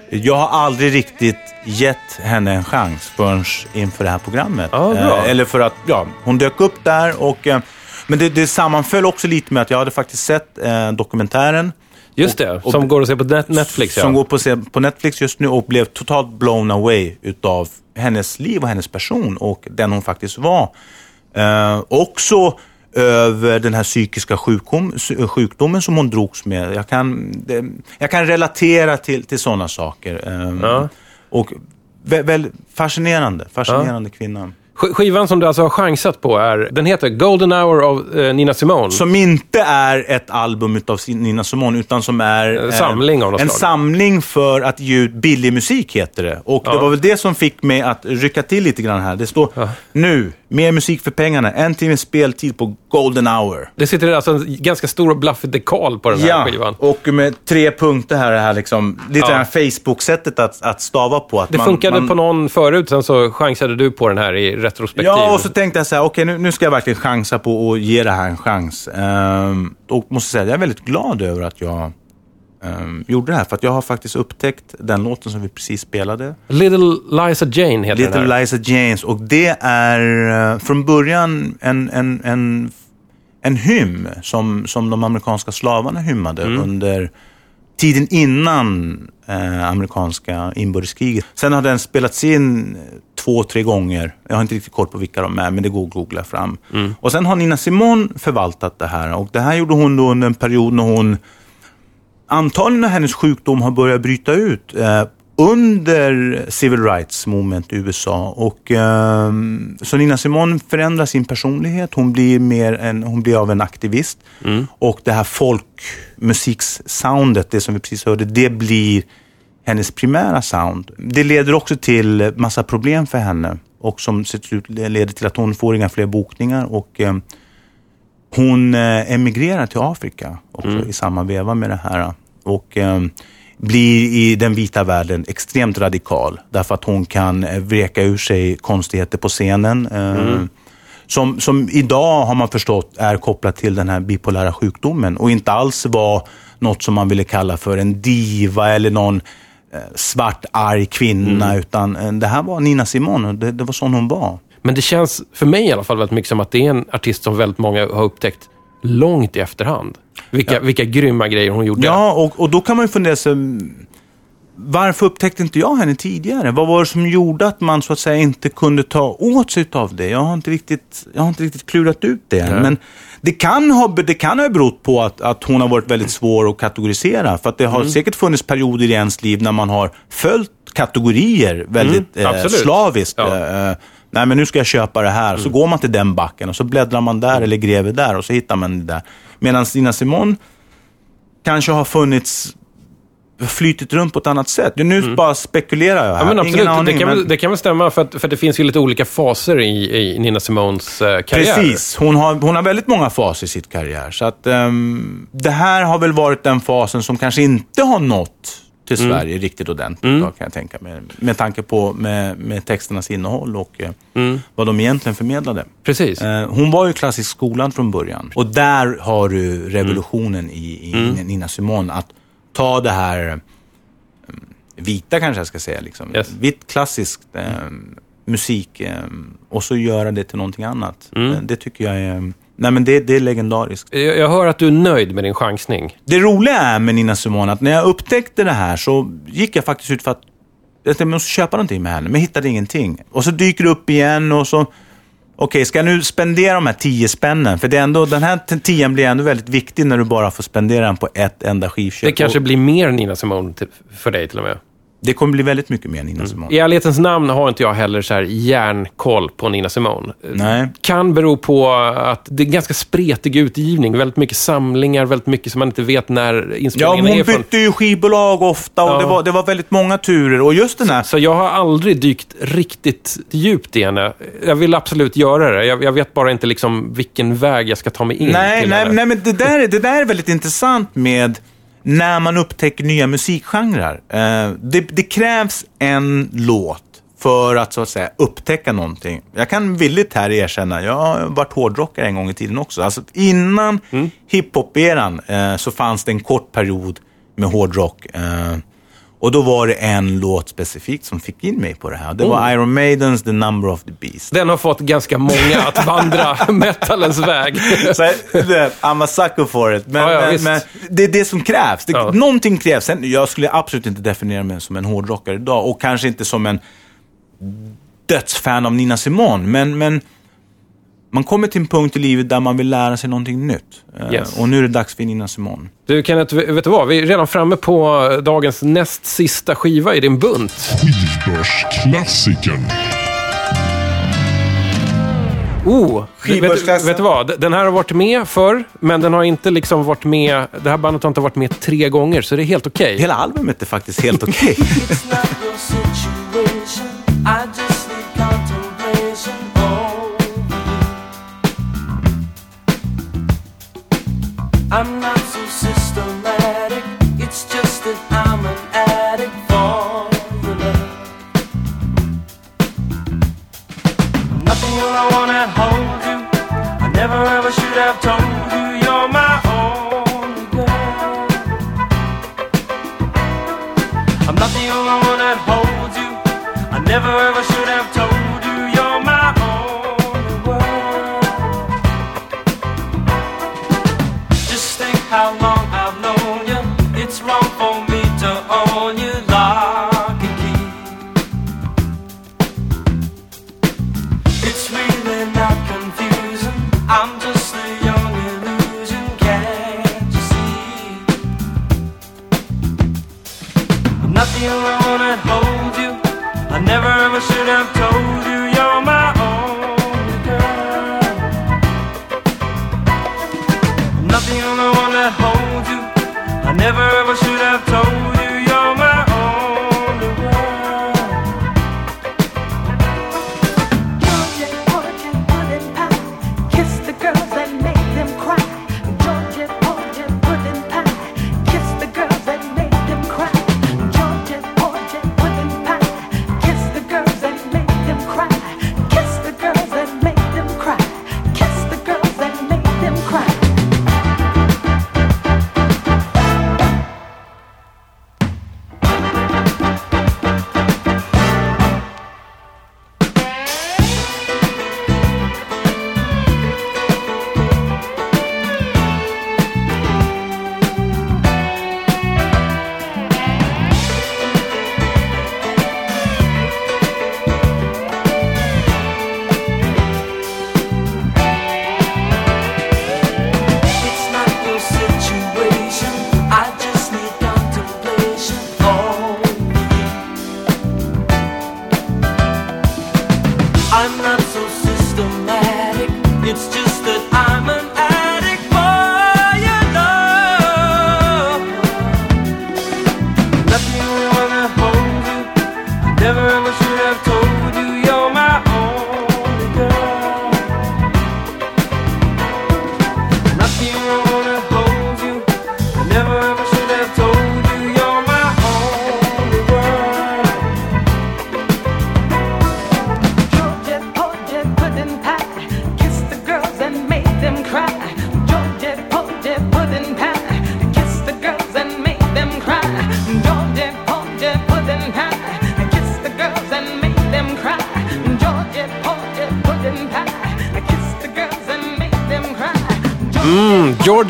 Jag har aldrig riktigt gett henne en chans förrän inför det här programmet. Ja. Eh, eller för att, ja, hon dök upp där och... Eh, men det, det sammanföll också lite med att jag hade faktiskt sett eh, dokumentären. Just det, som går att se på net- Netflix. Som ja. går på, se- på Netflix just nu och blev totalt blown away utav hennes liv och hennes person och den hon faktiskt var. Eh, också över den här psykiska sjukdom, sjukdomen som hon drogs med. Jag kan, det, jag kan relatera till, till sådana saker. Eh, Ja. Och vä, väl, fascinerande, fascinerande kvinna. Sk- Skivan som du alltså har chansat på är, den heter Golden Hour av eh, Nina Simone. Som inte är ett album utav Nina Simone, utan som är En samling av något en slag. samling för att ge ut billig musik, heter det. Och Ja. det var väl det som fick mig att rycka till lite grann här. Det står nu, mer musik för pengarna, en timmes speltid på Golden Hour. Det sitter alltså en ganska stor och blaffig dekal på den här Ja, skivan. och med tre punkter här, det här liksom, lite Ja. det här Facebook-sättet att, att stava på. Att Det man, funkade man, på någon förut, sen så chansade du på den här i retrospektiv. Ja, och så tänkte jag så här, okej nu, nu ska jag verkligen chansa på att ge det här en chans. Ehm, och måste säga, jag är väldigt glad över att jag ehm, gjorde det här. För att jag har faktiskt upptäckt den låten som vi precis spelade. Little Liza Jane heter den Little här. Liza James. Och det är eh, från början en, en, en, en hymn som, som de amerikanska slavarna hymmade Mm. under tiden innan eh, amerikanska inbördeskriget. Sen har den spelats in två, tre gånger. Jag har inte riktigt koll på vilka de är, men det går att googla fram. Mm. Och sen har Nina Simone förvaltat det här. Och det här gjorde hon då under en period när hon antagligen hennes sjukdom har börjat bryta ut eh, under civil rights movement i USA. Och, ehm, så Nina Simone förändrar sin personlighet. Hon blir, mer en, hon blir av en aktivist. Och det här folkmusikssoundet, det som vi precis hörde, det blir hennes primära sound. Det leder också till massa problem för henne. Och som slut leder till att hon får inga fler bokningar. Och ehm, hon eh, emigrerar till Afrika också i samma veva med det här. Och eh, blir i den vita världen extremt radikal. Därför att hon kan eh, vreka ur sig konstigheter på scenen. Eh, som, som idag har man förstått är kopplat till den här bipolära sjukdomen. Och inte alls var något som man ville kalla för en diva eller någon svart arg kvinna. Utan eh, det här var Nina Simone det, det var sån hon var. Men det känns, för mig i alla fall, väldigt mycket som att det är en artist som väldigt många har upptäckt långt i efterhand. Vilka, vilka grymma grejer hon gjorde. Ja, och, och då kan man ju fundera sig, varför upptäckte inte jag henne tidigare? Vad var det som gjorde att man så att säga inte kunde ta åt sig av det? Jag har inte riktigt, jag har inte riktigt klurat ut det än. Men det kan ha, det kan ha berott på att, att hon har varit väldigt svår att kategorisera. För att det har Mm. säkert funnits perioder i ens liv när man har följt kategorier väldigt Mm, eh, slaviskt. Ja. Eh, nej, men nu ska jag köpa det här. Så går man till den backen och så bläddrar man där eller gräver där och så hittar man det där. Medan Nina Simone kanske har funnits flytit runt på ett annat sätt. Nu bara spekulerar jag här. Mm. Ja, men absolut. Ingen aning. det, kan men... väl, det kan väl stämma, för att, för att det finns ju lite olika faser i, i Nina Simones eh, karriär. Precis. Hon har, hon har väldigt många faser i sitt karriär. Så att, ehm, det här har väl varit den fasen som kanske inte har nått till Mm. Sverige riktigt ordentligt. Då, kan jag tänka mig. Med tanke på med, med texternas innehåll och eh, Mm. vad de egentligen förmedlade. Precis. Eh, hon var ju klassisk skolan från början. Och där har du revolutionen i, i Mm. Nina Simone. Att ta det här mm, vita kanske jag ska säga. Liksom. Yes. Vitt klassiskt eh, musik eh, och så göra det till någonting annat. Mm. Eh, det tycker jag är... Nej men det, det är legendariskt. Jag, jag hör att du är nöjd med din chansning. Det roliga är med Nina Simone att när jag upptäckte det här så gick jag faktiskt ut för att jag tänkte, måste köpa någonting med henne, men hittade ingenting. Och så dyker det upp igen och så, okej, ska jag nu spendera de här tio spännen? För det är ändå, den här tian blir ändå väldigt viktig när du bara får spendera den på ett enda skivköp. Det kanske blir mer Nina Simone för dig till och med. Det kommer bli väldigt mycket mer Nina Simone. I ärlighetens namn har inte jag heller så här järnkoll på Nina Simone. Nej. Kan bero på att det är en ganska spretig utgivning. Väldigt mycket samlingar, väldigt mycket som man inte vet när Ja, inspelningen hon är från. bytte ju skivbolag ofta och Ja. det, var, det var väldigt många turer. Och just den här Så jag har aldrig dykt riktigt djupt i henne. Jag vill absolut göra det. Jag, jag vet bara inte liksom vilken väg jag ska ta mig in Nej, till nej, henne. nej men det där, är- det där är väldigt intressant med när man upptäcker nya musikgenrer. Eh, det, det krävs en låt för att så att säga upptäcka någonting. Jag kan villigt här erkänna, jag har varit hårdrockare en gång i tiden också. Alltså innan Mm. hiphop-eran eh, så fanns det en kort period med hårdrock. Och då var det en låt specifikt som fick in mig på det här. Det var Oh. Iron Maidens The Number of the Beast. Den har fått ganska många att vandra metalens väg. Så, I'm a sucker for it. Men, Ja, ja, men, men det är det som krävs. Det, Ja. Någonting krävs. Jag skulle absolut inte definiera mig som en hårdrockare idag och kanske inte som en dödsfan av Nina Simone. Men, men man kommer till en punkt i livet där man vill lära sig någonting nytt. Eh, Yes. Och nu är det dags för Nina Simone. Du Kenneth, vet du vad? Vi är redan framme på dagens näst sista skiva i din bunt. Skivbörsklassikern. Oh, vet, vet du vad? Den här har varit med förr, men den har inte liksom varit med... Det här bandet har inte varit med tre gånger, så det är helt okej. Hela albumet är faktiskt helt okej. It's I'm not so systematic. It's just that I'm an addict for your love. Nothing all I wanna hold you. I never ever should have told you you're my only girl. I'm not the only one that holds you. I never ever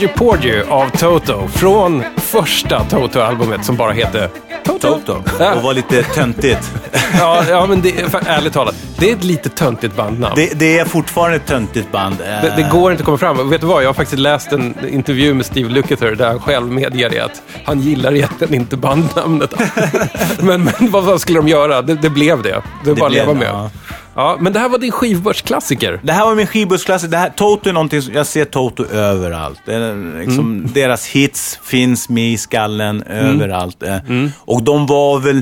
Georgie Porgy av Toto. Från första Toto-albumet som bara heter Toto. Toto. Ja. Och var lite töntigt. Ja, ja men det, för, ärligt talat, det är ett lite töntigt bandnamn. Det, det är fortfarande ett töntigt band. Det, det går inte att komma fram. Och Vet du vad? Jag har faktiskt läst en intervju med Steve Lukather där han själv medger det att han gillar egentligen inte bandnamnet. men, men vad, vad skulle de göra? Det, det blev det. Det är bara att leva med. ja. Ja. men det här var din skivbörsklassiker. Det här var min. Det här, Toto är någonting som, jag ser Toto överallt. Det är liksom, Mm. Deras hits finns med i skallen överallt. eh. Och de var väl,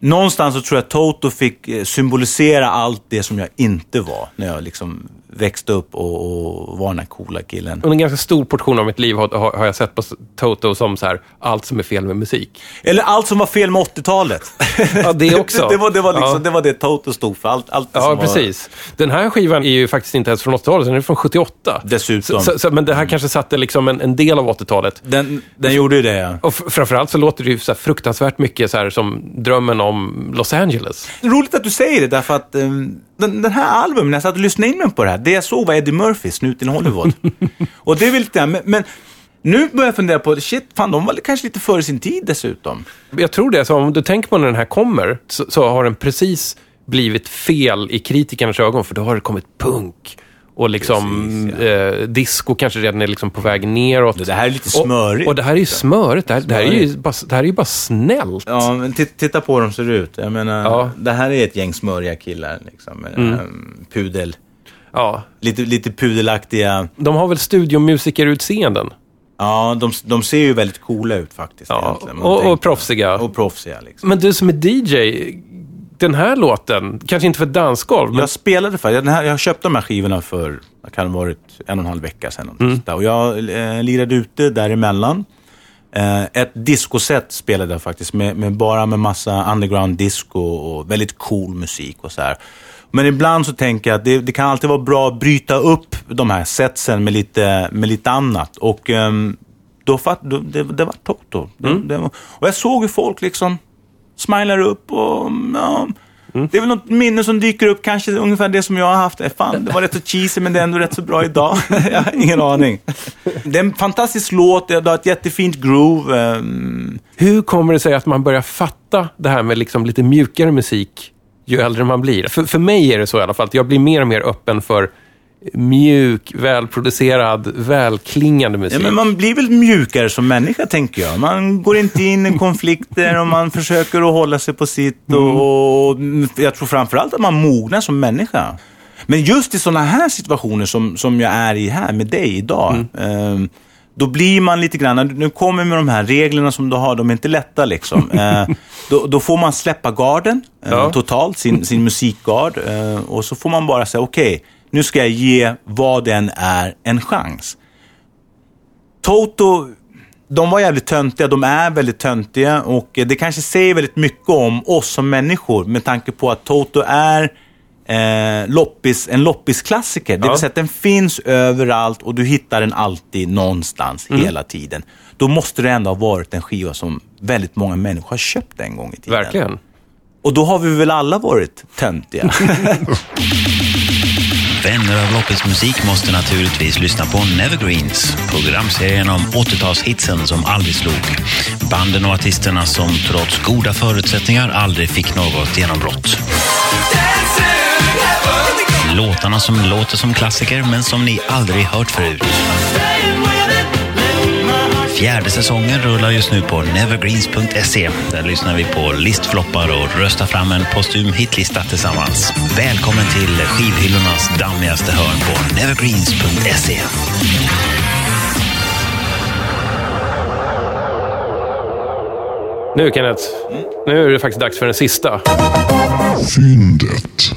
någonstans så tror jag Toto fick eh, symbolisera allt det som jag inte var när jag liksom växte upp och, och var den här coola killen. Under en ganska stor portion av mitt liv har, har, har jag sett på Toto som så här, allt som är fel med musik. Eller allt som var fel med 80-talet. Ja, det också. det, det, var, det, var liksom, Ja. det var det Toto stod för. Allt, allt Ja, som var- precis. Den här skivan är ju faktiskt inte ens från 80-talet, den är från 78. Dessutom. Så, så, men det här kanske satte liksom en, en del av 80-talet. Den, den gjorde ju det, ja. Och framförallt så låter det ju så fruktansvärt mycket så som drömmen om Los Angeles. Roligt att du säger det, därför att um, den, den här albumen, när jag satt och lyssnade in mig på det här, det jag såg var Eddie Murphy, Snuten i Hollywood. och det är väl lite, men, men nu börjar jag fundera på, shit, fan, de var kanske lite före sin tid dessutom. Jag tror det, så om du tänker på när den här kommer, så, så har den precis blivit fel i kritikernas ögon, för då har det kommit punk Och liksom Precis, eh, disco kanske redan är liksom på väg neråt. Det här är lite smörigt. Och, och det här är ju smörigt. Det här, det här, är, ju bara, det här är ju bara snällt. Ja, men tit- titta på hur de ser ut. Jag menar, Ja. Mm. det här är ett gäng smöriga killar. Liksom, med eh, pudel. Ja. Lite, lite pudelaktiga. De har väl studiomusikerutseenden? Ja, de, de ser ju väldigt coola ut faktiskt. Ja, och- och proffsiga. Och proffsiga. Liksom. Men du som är DJ, den här låten, kanske inte för dansgolv, men Jag spelade faktiskt, den här, jag köpte de här skivorna för, det kan ha varit en och en halv vecka sedan. Mm. Och jag eh, lirade ute däremellan. Eh, ett discoset spelade jag faktiskt, med, med bara med massa underground disco och väldigt cool musik och så här. Men ibland så tänker jag att det, det kan alltid vara bra att bryta upp de här setsen med lite, med lite annat. Och ehm, då fatt, då, det, det var Toto. Det, Mm. det var, och jag såg hur folk liksom smilar upp och ja, Mm. det är väl något minne som dyker upp, kanske ungefär det som jag har haft. Eh, Fan, det var rätt så cheesy men det är ändå rätt så bra idag. jag har ingen aning. Det är en fantastisk låt, det har ett jättefint groove. ehm, hur kommer det sig att man börjar fatta det här med liksom lite mjukare musik ju äldre man blir? För, för mig är det så i alla fall, att jag blir mer och mer öppen för mjuk, välproducerad, välklingande musik. Ja, men man blir väl mjukare som människa, tänker jag. Man går inte in i konflikter och man försöker att hålla sig på sitt. Och, och jag tror framförallt att man mognar som människa. Men just i sådana här situationer som, som jag är i här med dig idag. ehm, då blir man lite grann, nu kommer med de här reglerna som du har, de är inte lätta liksom. Eh, då, då får man släppa garden eh, Ja. totalt, sin, sin musikgard. Eh, och så får man bara säga, okej, nu ska jag ge vad den är en chans. Toto, de var jävligt töntiga, de är väldigt töntiga och det kanske säger väldigt mycket om oss som människor med tanke på att Toto är eh, loppis, en loppisklassiker. Det Ja. vill säga att den finns överallt och du hittar den alltid någonstans hela tiden. Då måste det ändå ha varit en skiva som väldigt många människor har köpt en gång i tiden. Verkligen. Och då har vi väl alla varit töntiga. Vänner av loppismusik måste naturligtvis lyssna på Nevergreens, programserien om 80-talshitsen som aldrig slog. Banden och artisterna som trots goda förutsättningar aldrig fick något genombrott. Låtarna som låter som klassiker men som ni aldrig hört förut. Fjärde säsongen rullar just nu på nevergreens.se. Där lyssnar vi på listfloppar och röstar fram en postum hitlista tillsammans. Välkommen till skivhyllornas dammigaste hörn på nevergreens.se. Nu Kenneth, nu är det faktiskt dags för den sista. Fyndet.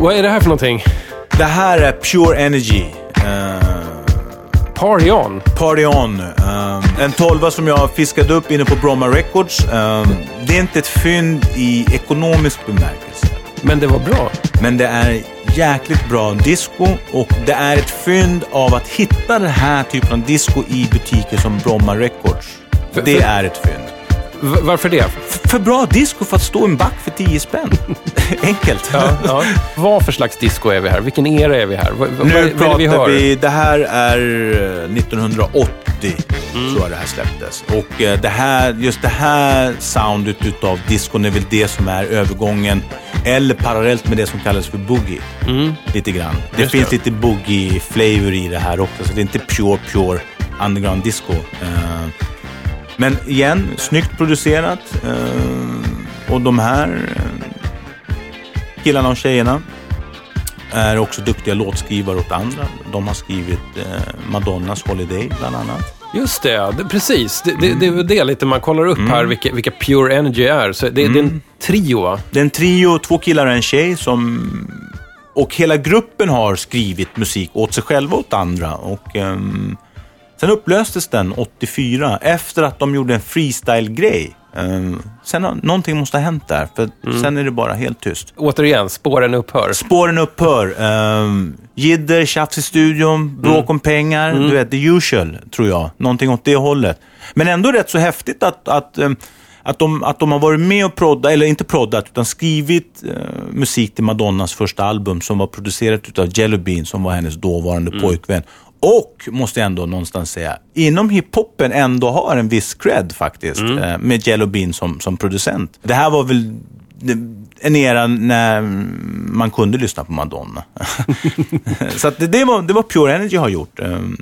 Vad är det här för någonting? Det här är Pure Energy. Eh, Party on. Party On. Eh, en tolva som jag fiskade upp inne på Bromma Records. Eh, det är inte ett fynd i ekonomisk bemärkelse. Men det var bra. Men det är jäkligt bra disco och det är ett fynd av att hitta den här typen av disco i butiker som Bromma Records. För- Det för- är ett fynd. Varför det? F- För bra disco för att stå i en back för 10 spänn. Enkelt. Ja, ja. Vad för slags disco är vi här? Vilken era är vi här? Vad, Nu vad pratar vi vi, hör? det här är eh, 1980 tror jag det här släpptes. Och eh, det här, just det här soundet utav discon är väl det som är övergången, eller parallellt med det som kallas för boogie. Lite grann. Det Just finns det. lite boogie-flavor i det här också, så det är inte pure, pure underground disco. Eh, Men igen, snyggt producerat. Och de här killarna och tjejerna är också duktiga låtskrivare åt andra. De har skrivit eh, Madonnas Holiday bland annat. Just det, det precis. Det, det, det är väl det lite man kollar upp Mm. här, vilka, vilka Pure Energy är. Så det, det är en trio, va? Det är en trio, två killar och en tjej som... Och hela gruppen har skrivit musik åt sig själva och åt andra. Och, ehm, sen upplöstes den 84 efter att de gjorde en freestyle-grej. Ehm, sen någonting måste ha hänt där, för sen är det bara helt tyst. Återigen, spåren upphör. Spåren upphör. Um, jidder, tjafs i studion, bråk om pengar. Du vet, the usual, tror jag. Någonting åt det hållet. Men ändå rätt så häftigt att, att, um, att, de, att de har varit med och proddat, eller inte proddat, utan skrivit uh, musik till Madonnas första album som var producerat av Jelly Bean, som var hennes dåvarande pojkvän. Och, måste jag ändå någonstans säga, inom hiphopen ändå har en viss cred faktiskt, eh, med Jello Bean som, som producent. Det här var väl en era när man kunde lyssna på Madonna. Så att det, det, var, det var Pure Energy har gjort. Ehm,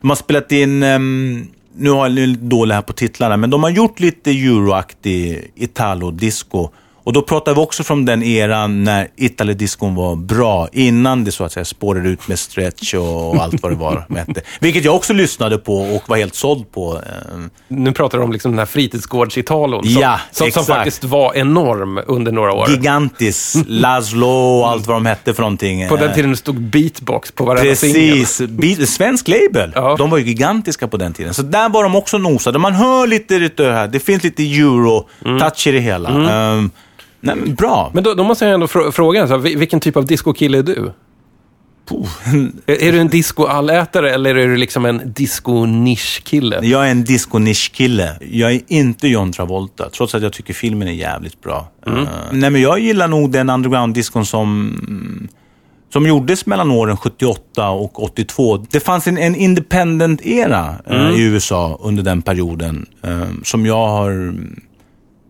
De har spelat in, ehm, nu har jag lite dålig här på titlarna, men de har gjort lite euroaktig italo-disco. Och då pratar vi också från den eran när Italo-discon var bra, innan det så att säga spårade ut med stretch och allt vad det var. Vilket jag också lyssnade på och var helt såld på. Ehm, Nu pratar du om liksom den här fritidsgårdsitalon som, Ja, som, som faktiskt var enorm under några år. Gigantis, Laszlo och allt vad de hette för någonting. På den Eh, tiden stod beatbox på varenda singel. Precis. Beat- Svensk label. Ja. De var ju gigantiska på den tiden. Så där var de också nosade. Man hör lite det här. Det finns lite euro-touch i det hela. Ehm, nej, men bra. Men då, då måste jag ändå frå- fråga, så här, vil- vilken typ av discokille är du? är, är du en disco-allätare eller är du liksom en disco-nisch-kille? Jag är en disco-nisch-kille. Jag är inte John Travolta, trots att jag tycker filmen är jävligt bra. Eh, nej, men jag gillar nog den underground-discon som, som gjordes mellan åren 78 och 82. Det fanns en, en independent-era eh, i USA under den perioden eh, som jag har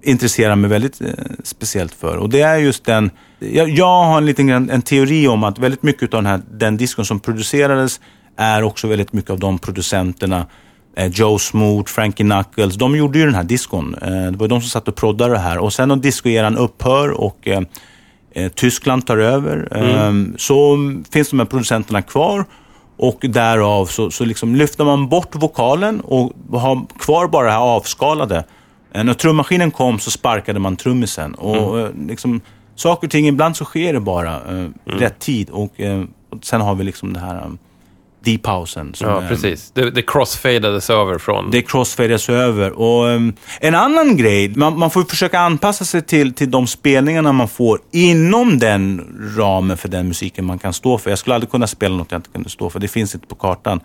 intresserar mig väldigt eh, speciellt för. Och det är just den, jag, jag har en liten grann, en teori om att väldigt mycket av den här, den diskon som producerades är också väldigt mycket av de producenterna, eh, Joe Smoot, Frankie Knuckles, de gjorde ju den här diskon. Eh, det var de som satt och proddade det här. Och sen när discoeran upphör och eh, Tyskland tar över, eh, så finns de här producenterna kvar. Och därav så, så liksom lyfter man bort vokalen och har kvar bara det här avskalade. Eh, När trummaskinen kom så sparkade man trummisen. Och eh, liksom, saker och ting, ibland så sker det bara eh, i rätt tid. Och, eh, och sen har vi liksom det här um, som Ja, är- precis. Det, det crossfadades över från... det crossfades över. Och, um, en annan grej, man, man får försöka anpassa sig till, till de spelningarna man får inom den ramen för den musiken man kan stå för. Jag skulle aldrig kunna spela något jag inte kunde stå för. Det finns inte på kartan.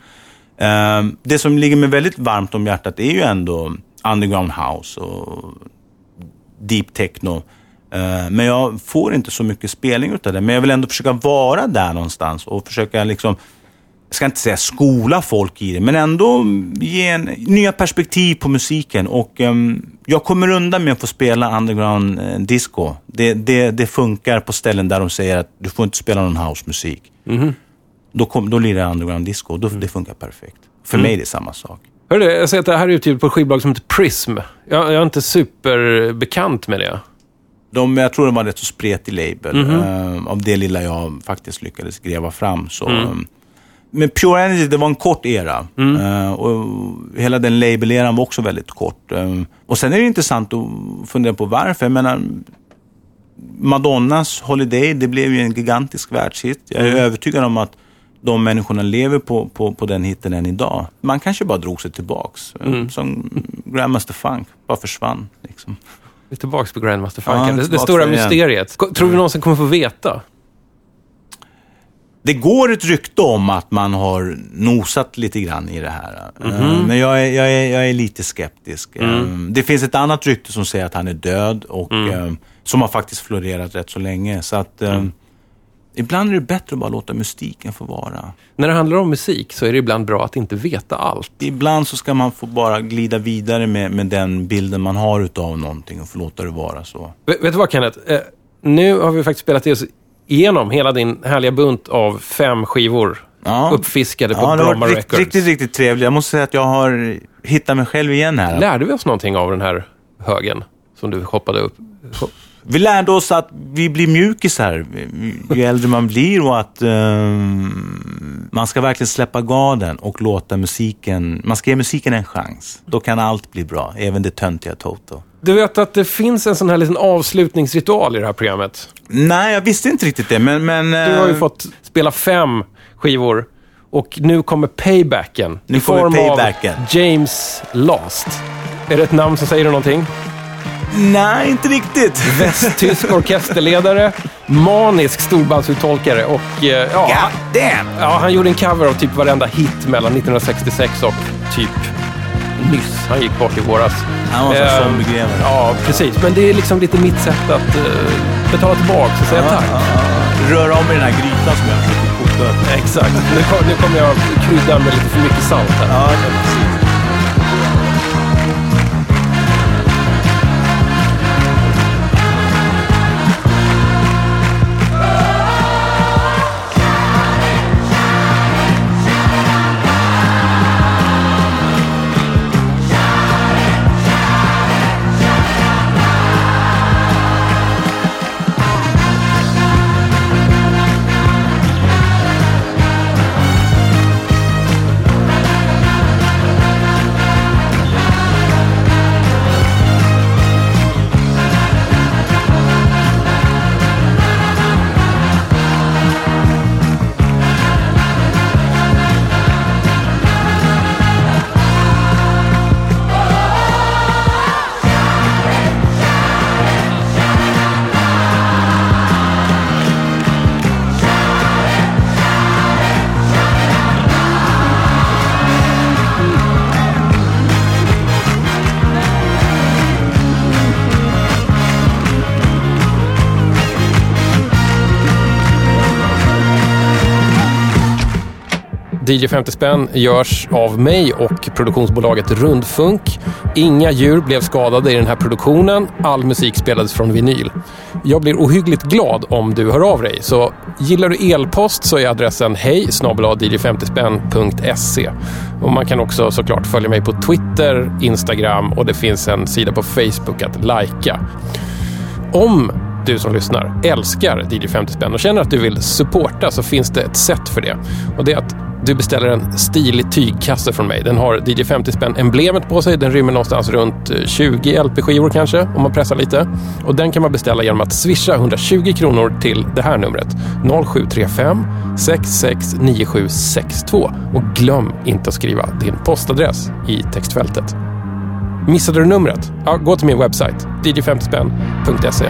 Um, det som ligger mig väldigt varmt om hjärtat är ju ändå underground house och deep techno. Uh, men jag får inte så mycket spelning utav det. Men jag vill ändå försöka vara där någonstans och försöka liksom jag ska inte säga skola folk i det, men ändå ge en, nya perspektiv på musiken. Och ehm, Jag kommer undan med att få spela underground eh, disco. Det, det, det funkar på ställen där de säger att du får inte spela någon housemusik. Då, kom, då lirar jag underground disco. Då, Det funkar perfekt. För mig är det samma sak. Hörru, jag ser att det här är utgivet på ett skivbolag som heter Prism. Jag, jag är inte superbekant med det. De, jag tror de var rätt så spretig label. eh, av det lilla jag faktiskt lyckades gräva fram. Så, Mm. Men Pure Energy, det var en kort era. Eh, och hela den label-eran var också väldigt kort. Eh, och sen är det intressant att fundera på varför. Jag menar, Madonnas Holiday, det blev ju en gigantisk världshit. Jag är övertygad om att de människorna lever på, på, på den hitten än idag. Man kanske bara drog sig tillbaks. Som Grandmaster Funk, bara försvann. Liksom. Vi är tillbaka på Grandmaster Ja, Funk. det, det tillbaka stora igen. mysteriet. Tror vi någonsin kommer få veta? Det går ett rykte om att man har nosat lite grann i det här. Eh, Men jag är, jag, är, jag är lite skeptisk. Eh, Det finns ett annat rykte som säger att han är död och eh, som har faktiskt florerat rätt så länge. Så att eh, ibland är det bättre att bara låta mystiken få vara. När det handlar om musik så är det ibland bra att inte veta allt. Ibland så ska man få bara glida vidare med, med den bilden man har utav någonting och få låta det vara så. Vet, vet du vad Kenneth? Eh, nu har vi faktiskt spelat oss igenom hela din härliga bunt av fem skivor. Ja. Uppfiskade på Ja, Bromma Records. riktigt, riktigt, riktigt trevligt. Jag måste säga att jag har hittat mig själv igen här. Lärde vi oss någonting av den här högen som du hoppade upp? Vi lärde oss att vi blir mjukisar ju äldre man blir och att ehm, man ska verkligen släppa garden och låta musiken, man ska ge musiken en chans. Då kan allt bli bra, även det töntiga Toto. Du vet att det finns en sån här liten avslutningsritual i det här programmet. Nej, jag visste inte riktigt det, men... men Du har ju eh, fått spela fem skivor och nu kommer paybacken. Nu i form paybacken. av James Last. Är det ett namn som säger någonting? Nej, inte riktigt. Västtysk orkesterledare, manisk storbandsuttolkare och eh, ja, han, God damn! ja, han gjorde en cover av typ varenda hit mellan 1966 och typ nyss. Han gick bort i våras. Han var en sån Eh, zombiegrävare. Ja, precis. Men det är liksom lite mitt sätt att eh, betala tillbaka och säga tack. Röra om i den här grytan som jag försöker koka. Exakt. Nu, kom, nu kommer jag krydda med lite för mycket salt här. Ja, DJ 50 spänn görs av mig och produktionsbolaget Rundfunk. Inga djur blev skadade i den här produktionen. All musik spelades från vinyl. Jag blir ohyggligt glad om du hör av dig. Så gillar du elpost så är adressen hej 50 spänn.se. Och man kan också såklart följa mig på Twitter, Instagram och det finns en sida på Facebook att lajka. Om du som lyssnar älskar DJ 50 spänn och känner att du vill supporta så finns det ett sätt för det. Och det är att du beställer en stilig tygkasse från mig. Den har DJ 50 spänn emblemet på sig. Den rymmer någonstans runt eh, 20 LP-skivor kanske, om man pressar lite. Och den kan man beställa genom att swisha 120 kronor till det här numret. 0735 669762. Och glöm inte att skriva din postadress i textfältet. Missade du numret? Ja, gå till min webbsajt, dj50spänn.se.